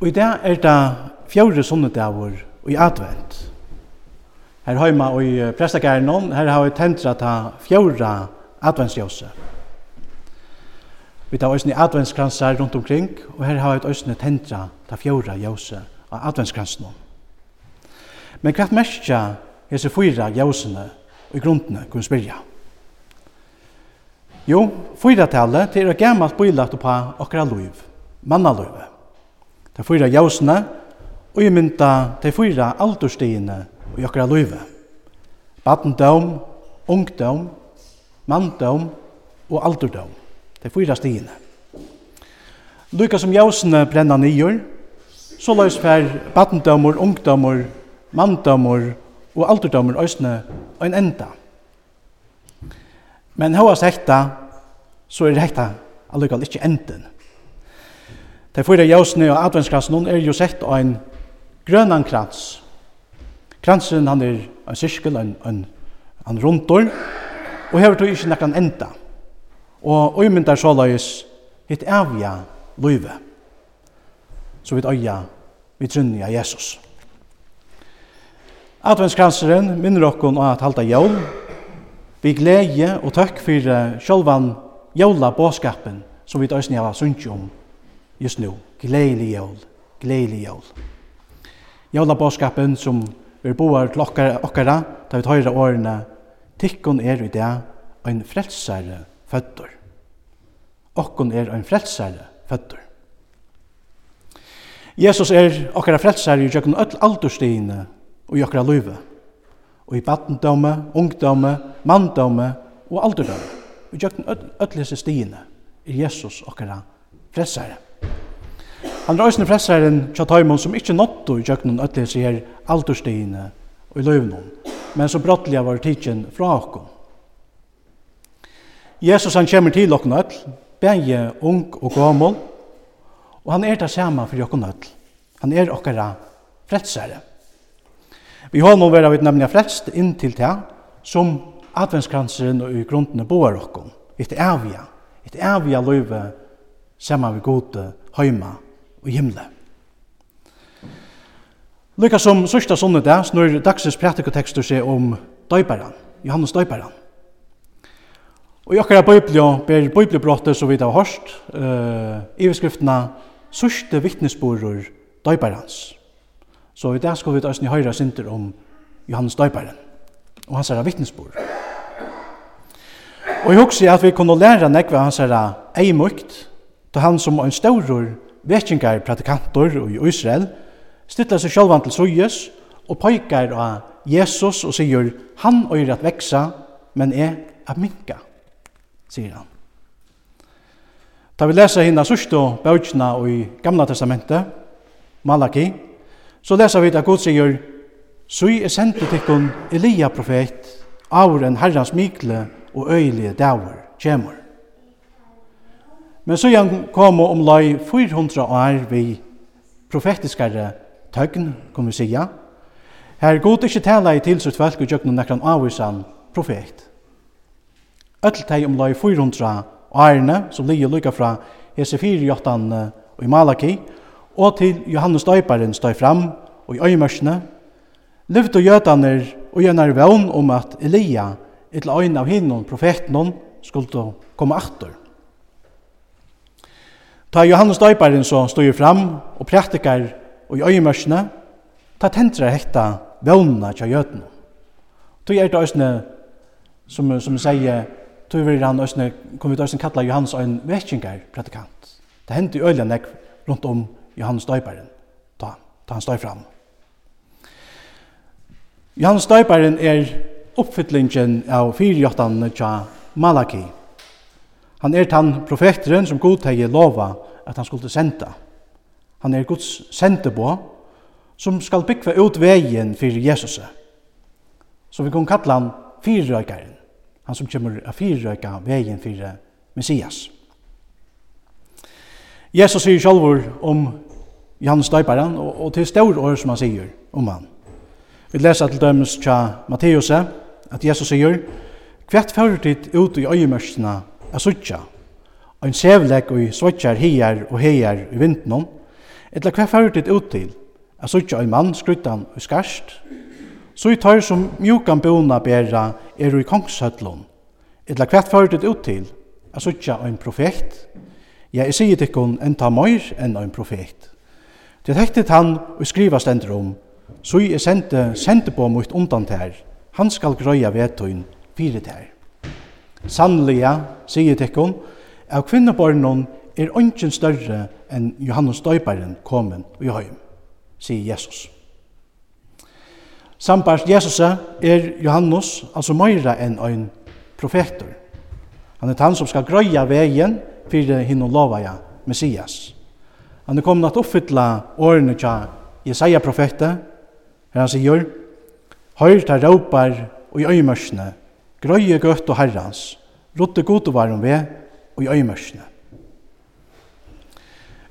Og i dag er det fjore sunnedagur i advent. Her har og i prestakæren her har vi tentra ta fjore adventsjøse. Vi tar òsne adventskransar rundt omkring, og her har vi òsne tentra ta fjore jøse av adventskransen. Men hva merkja hese fyra jøsene og i grunnene kunne spyrja? Jo, fyra-tallet til er gammalt bøylagt på okra liv, mannaløyve de fyra jausene, og i mynda de fyra alderstiene og jokkara løyve. Badendom, ungdom, manndom og alderdom. De fyra stiene. Lykka som jausene brenna nyer, så løys fer badendomor, ungdomor, manndomor og alderdommer òsne og en enda. Men hva hekta, så er hekta allukall ikkje enden. De fyra jøsene og adventskransen er jo sett av en grønan krans. Kransen han er en syskel, en, en, en rundor, og hever tog ikke nekkan enda. Og øymyndar løys hitt avja løyve, så vidt øya vi trunni av Jesus. Adventskranseren minner okkon av at halda jól, vi glede og takk for sjálvan jóla båskapen som vi døysni hava sunnsi om just nu. Gleili jól, gleili jól. Jólabåskapen som vi boar til okkara, okkara da vi tøyra årene, tikkun er i det ein frelsare føddur. Okkun er ein frelsare føddur. Jesus er okkara frelsare i jökun öll aldurstine og i okkara løyve. Og i badendome, ungdome, manndome og alderdome. I jökun öll, öll hese stine er Jesus okkara frelsare. Han røysene frelseren tja taimon som ikkje notto i tjøknun ötlis i her alderstigene og i løvnum, men som brottelig var tidsin fra okkom. Jesus han kjemmer til okkom öll, bægje ung og gammel, og han er det samme for okkom öll. Han er okkara frelsare. Vi har vera vært nemlig frelst inntil til som adventskranseren og i grunden boar okkom. Et avia, et avia løyve saman vi gode høyma og himle. Lykka som sørsta sonne det, snur dagsens pratikotekster seg om døyperen, Johannes døyperen. Og i okkara bøyblio ber bøybliobrottet som vi har hørt, uh, i beskriftene sørste vittnesborer døyperens. Så i dag skal vi ta oss ni høyre sinter om Johannes døyperen og hans er vittnesbord. Og jeg husker at vi kunne lære nekva hans er eimukt, til han som en staurur vekingar pratikantor i Israel stilla seg sjálvan til sujes og poikar av Jesus og sier han øyre at veksa, men er at minka, sier han. Da vi leser hina sørste bøtjena i Gamla testamentet, Malaki, så leser vi at Gud sier «Sui er sendt til Elia profet, av en herrans mikle og øyelige daver kjemur». Men så igjen kom om lai 400 år vi profetiskare tøgn, kan vi sija. Her god ikkje tala i tilsut folk og jøgnu nekran avvisan profet. Öll teg om lai 400 årene, som ligger lykka fra Hesefiri Jotan og i Malaki, og til Johannes Døyparen støy fram og i øymørsene, lyft og gjøtaner og gjennar vevn om at Elia, etter øyn av hinnon profeten, skulle komme aktor. Ta Johannes døyparen så stod fram og praktikar og i øyemørsene, ta tentra hekta vevnene til jøten. Tu er det òsne, som, som sier, tu vil han òsne, kom vi òsne kalla Johannes en vekkingar predikant. Det hendte i øyla nek rundt om Johannes døyparen, ta, ta han støy fram. Johannes døyparen er oppfyllingen av fyrjottan til Malaki. Malaki Han er tann profeteren som Gud hei lova at han skulle senda. Han er Guds sendebo som skal byggva ut vegin fyrir Jesus. Så vi kan kalla han fyrrøykaren, han som kommer a fyrrøyka vegin fyrir Messias. Jesus sier sjálfur om Johannes Døyparen, og, og til stor år som han sier om han. Vi leser til dømes tja Matteus at Jesus sier, Hvert fører ut i øyemørsene a suttja, og sevleg sevlek og svotjar hier og heier i vintnum, etla hva fyrir dit ut til, a suttja ein mann skruttan og skarst, så i tar som mjukan bona bera er i kongshøtlun, etla hva fyrir dit ut til, a suttja ein profet, ja, jeg sier tikkun en ta møyr enn ein profet. Det hektet han og skriva stendur om, så jeg sendte, sendte på mot undan ter, han skal grøya vetun fyrir ter. Sannliga, sier tekkum, av kvinnabornon er ongen større enn Johannes Døybaren komin i høym, sier Jesus. Sambart Jesus er Johannes, altså meira enn ein profetor. Han er han som skal grøya vegen fyrir hinn og lovaja Messias. Han er kommet at oppfylla årene tja Jesaja profetet, her han sier, Høyr tar råpar og i øymørsene grøye gøtt og herrans, rotte god og varum ved og i øymørsene.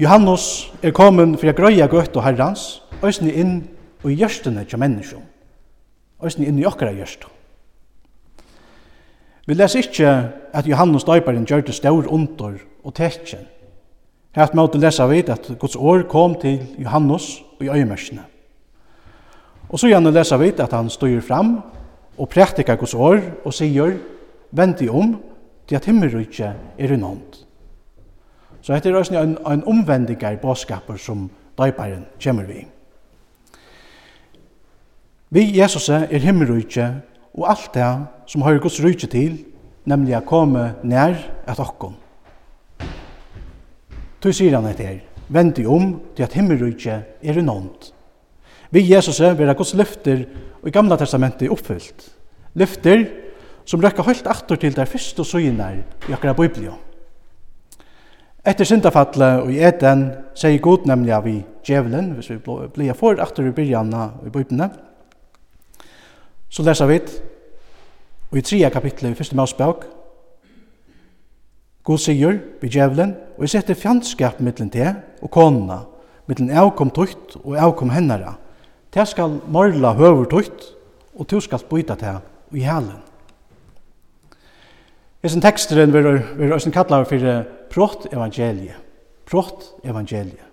Johannes er kommet fra grøye gøtt og herrans, øysene inn og i gjørstene til menneskene, øysene inn i okkara gjørstene. Vi leser ikke at Johannes døyparen gjør det stør under og tekjen. Her måtte lesa vi at Guds år kom til Johannes og i øymørsene. Og så gjerne lesa vi at han styr fram og prætika Guds år og sier, vend i om, til at himmelrykje er en hånd. Så dette er også en, en omvendigar båskaper som døyparen kommer vi. Vi Jesus er himmelrykje og alt det som har Guds rykje til, nemlig å komme nær at okkom. Tu sier han etter vend i om til at himmelrykje er en hånd. Vi Jesus er vera Guds lyfter i gamla testamentet oppfyllt. Lyfter som røkker helt aktor til der første søgner i akkurat Biblia. Etter syndafattle og i eten sier god nemlig av i djevelen, hvis vi blir for aktor i byrjana i Biblia. Så leser vi og i tredje kapitlet i første mausbøk, God sier vi djevelen, og jeg setter fjandskap mittlen til og konene, mittlen avkom tukt og avkom hennara, Det skal morla høver tøyt, og du skal byta det i helen. Hesen teksteren verður verður øysen kallar for prott evangelie. Prott evangelie.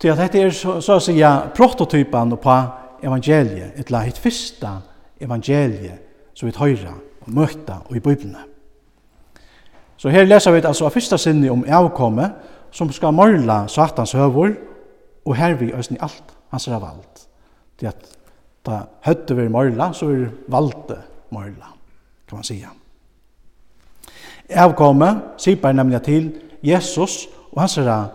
Til at dette er så, så å si prototypen på evangeliet, et la hitt fyrsta evangeliet som vi tøyra og møtta og i Bibelene. Så her leser vi altså av første sinne om avkomme som skal morla satans høvor og her vi øysen i alt hans er valgt. Det at da høtte vi morla, så er valde morla, kan man sige. Avkomme, sipar nemlig til Jesus og hans er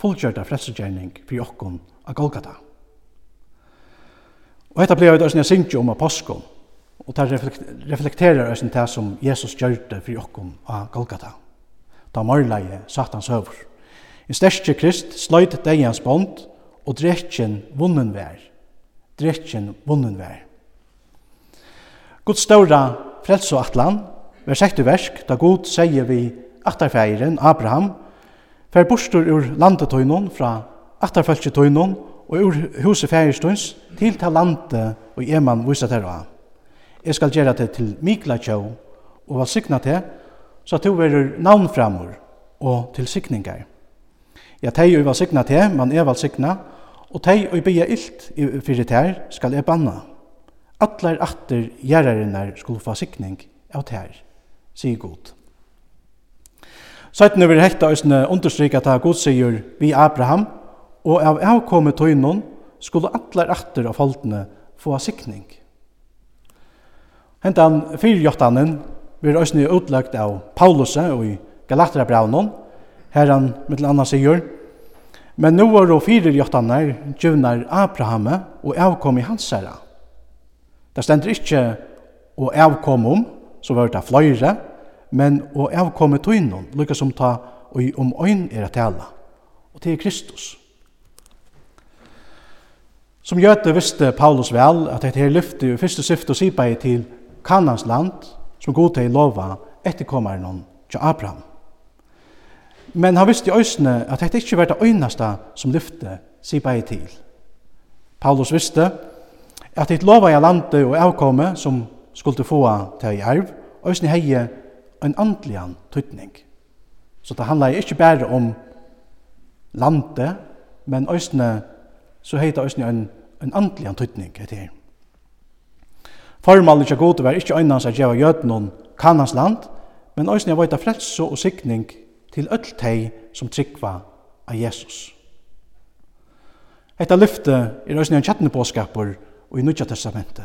fullkjørte frelsegjerning for jokken av Golgata. Og dette ble jo et øsne sindsjå om apostel, og det reflekterer øsne det som Jesus gjør det for jokken av Golgata. Da morla jeg satans høver. I største krist sløyt deg hans bånd, og dretjen vunnen vær. Dretjen vunnen vær. Guds ståra frelse og atlan, vers 6 versk, da god sier vi atterfeiren Abraham, fer bostur ur landetøynon fra atterfølgetøynon og ur huset feirstøyns til ta landet og eman viset herra. Jeg skal gjøre det til Mikla Tjau og var sikna til, så at du verur navnframur og til sikningar. Ja, teg jo var sikna til, men er vel sikna, og tei og bia ilt fyrir tær skal e banna. Allar atter gjerrarinnar skulle få sikning av tær, sier god. Sætten over hekta òsne understryka ta god sier vi Abraham, og av avkommet tøynon skulle allar atter av holdene få sikning. Hentan fyrjottanen vil òsne utlagt av Paulus og i Galatrabraunon, her han mittel anna sier, Men nu var då fyra jottanar, djuvnar Abraham og avkom i hans herra. Det stender ikkje og avkom om, så var det fløyre, men og avkom i tøynon, lukka som ta og i om øyn er at tala, og til Kristus. Som gjøte visste Paulus vel at dette her lyfte i første syfte og sipa til Kanans land, som god til lova etterkommeren til Abraham. Men han visste i øysene at dette ikke var det øyneste som lyfte seg bare til. Paulus visste at det lova i landet og avkomme som skulle få til i arv, øysene heie en andelig tøytning. Så det handlar ikke bare om landet, men øysene så heter øysene en, en andelian tøytning etter her. Formallet ikke god var ikke øynene som gjør jødene kan kanans land, men øysene var det frelse og sikning til öll tei som tryggva av Jesus. Hetta lyfte er òsne en kjattne påskapur og i Nudja testamentet.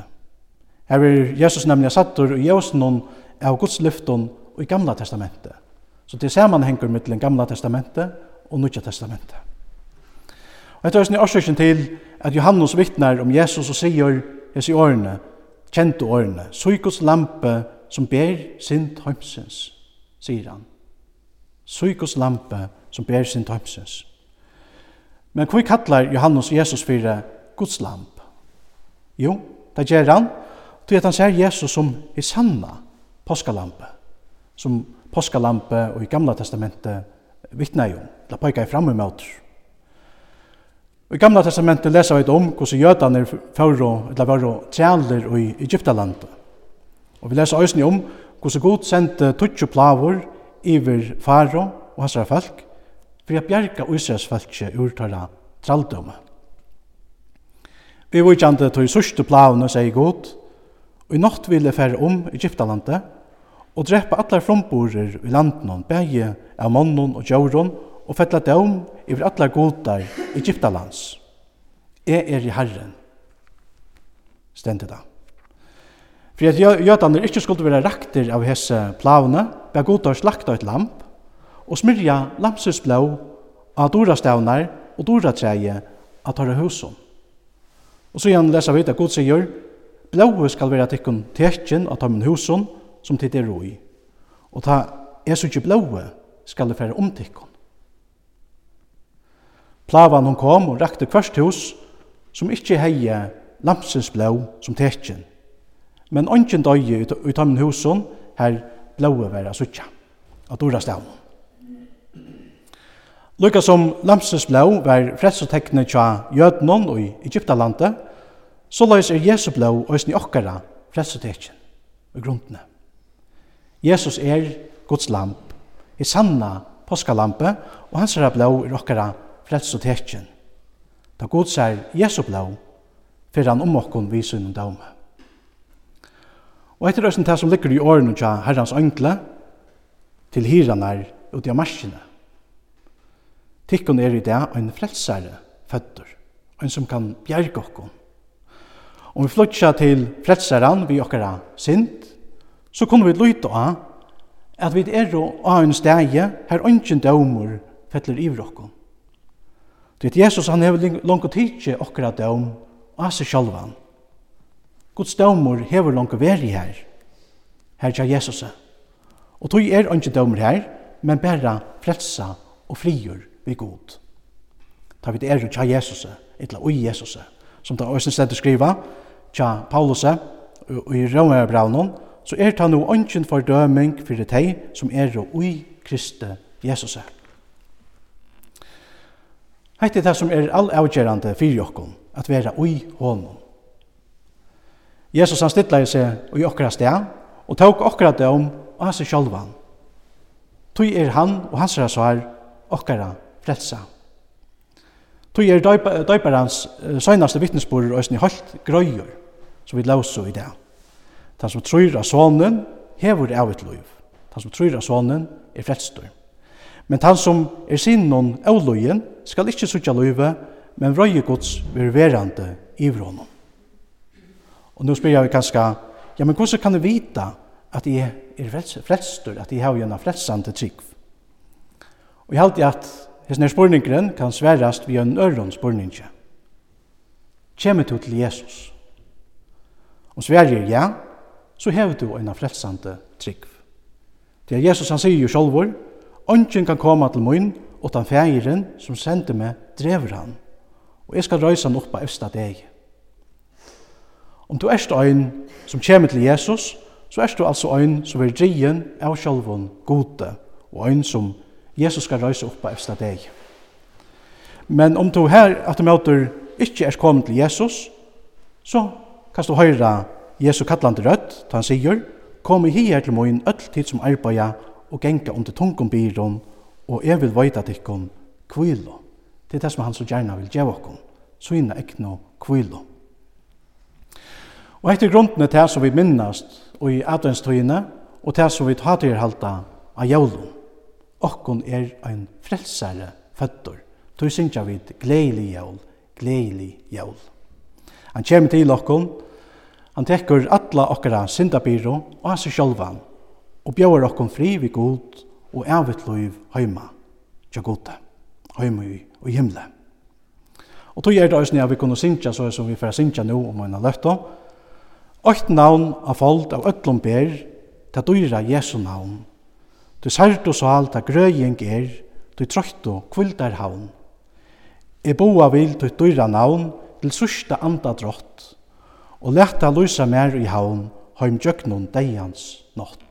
Her er Jesus nemlig sattur i jævsnån av Guds lyfton og i Gamla testamentet. Så det samanhenger mittlen Gamla testamentet og Nudja testamentet. Og hetta er òsne årsøkjen til at Johannes vittnar om Jesus og sier Jesu årene, kjente årene, så Guds lampe som ber sint hømsens, sier han. Suikos lampe som ber sin tømses. Men hva kallar Johannes Jesus fyrir Guds lamp? Jo, det gjør han, til at han ser Jesus som i sanna påskalampe, som påskalampe og i Gamla Testamentet vittna jo, la pojka i framme med oss. i Gamla Testamentet lesa vi om hvordan jødene er førre, eller var trealer i Egyptalandet. Og vi lesa òsni om hvordan god sendte tutsi plavor iver faro og hans folk, for å bjerga Israels folkje ur tala traldomme. Vi vujkjande tog sørste plavene, sier god, og i natt ville fære om Egyptalandet, og drepa allar fromborer i landen, begge av mannen og djauron, og fettla døm iver allar godar Egyptalands. Jeg er i Herren. Stendet da. For at jødene ikke skulle være rakter av hese plavene, ble godar slakta et lamp, og smyrja lampsets blå av dora og dora treie av tørre husen. Og så igjen leser vi at god sier, blåe skal være tikkun tekjen av tørre husen som tid er roi, og ta er så ikke blåe skal det være om tikkun. Plavan hun kom og rakte kvart hus som ikke heie lampsens blå som tekjen men ongen døye av min husen, her blåe være suttja, av dora stavn. Lukka som Lamses blå var fredsotekne tja jødnon og i Egyptalandet, så løys er Jesu blå og i okkara fredsotekjen og grunnene. Jesus er Guds lamp, i sanna påskalampe, og hans er blå i okkara fredsotekjen. Da Guds er Jesu blå, fyrir han om okkon visun og daume. Og etter det som ligger i årene til herrens ønkle, til hirene er ute av maskina. Tikkun er i det en frelsare føtter, en som kan bjerge okkon. Om vi flytter til frelsaren vi okkara sint, så kunne vi lytte av at vi er av en steg her ønsken dømer fettler i okkon. Det er Jesus han hever langt tidsi okkara døm av seg sjálfan. Guds dømur hever langt veri her, her til Jesus. Og tog er ikke dømur her, men bare frelsa og frigjør vi god. Ta vi det er til Jesus, etla ui Jesus, som det også stedet skriva, til Paulus og i Romerbraunen, så er det no ønsken for døming for det som er ui Kriste Jesus. Hette det som er all avgjerande fyrir jokken, at vera ui hånden. Jesus han stittla i seg i okkara sted, og tok okkara døm og hans sjálvan. Tøy er han og hans rasar okkara frelsa. Tøy er døyparans søgnaste vittnesbord og æsni holdt grøyur, som vi lausu i det. Ta som trur av sonen hevur evigt liv. Ta som trur av sonen er frelstur. Men han som er sinnon avløyen skal ikkje sutja løyve, men vrøye gods ververande i vrånum. Og nå spyr jeg kanskje, ja, men hvordan kan du vite at jeg er frelstur, at jeg har gjennom frelsande trygg? Og jeg halte at hessene spurningren kan sverast via en øron spørning. Kjemmer du til Jesus? Om sverger ja, så hever du en frelsande trygg. Det er Jesus han sier jo sjolvor, Ongen kan koma til mun, utan fægiren som sender meg drever han, og jeg skal røysa han oppa efter deg. Om du erst ein som kommer til Jesus, så erst du altså ein som er drien av sjálvun gode, og ein som Jesus skal røysa av efter deg. Men om du her at du møter ikke erst kommet til Jesus, så kan du høyra Jesus kallande rødt, ta han sier, kom i hier til moin öll tid som arbeida og genga under tungum byrån, og jeg vil veita tikkun kvilo. Det er det som han så gjerna vil gjeva okkur, så inna ekno kvilo. Og etter grunden er det som vi minnast og i adventstøyene, og det som vi tar til halta av jævlen. Okkon er ein frelsare føtter. Tøy synkja vi gleilig jævl, gleilig jævl. Han kjem til okkon, han tekker alla okkara syndabyrå og hans sjálvan, og bjauar okkon fri vi god og evigt loiv heima, tja gode, heima i og himle. Og tog er det òsne at vi kunne synkja så som vi fyrir synkja nå om en løfta, Eitt navn av folk av öllum ber, ta dyra Jesu navn. Du sært og sal, ta grøying er, du trøyt og kvildar havn. E boa vil du dyra navn til sørsta anda drott, og leta lysa mer i havn, heim djøknun deians nått.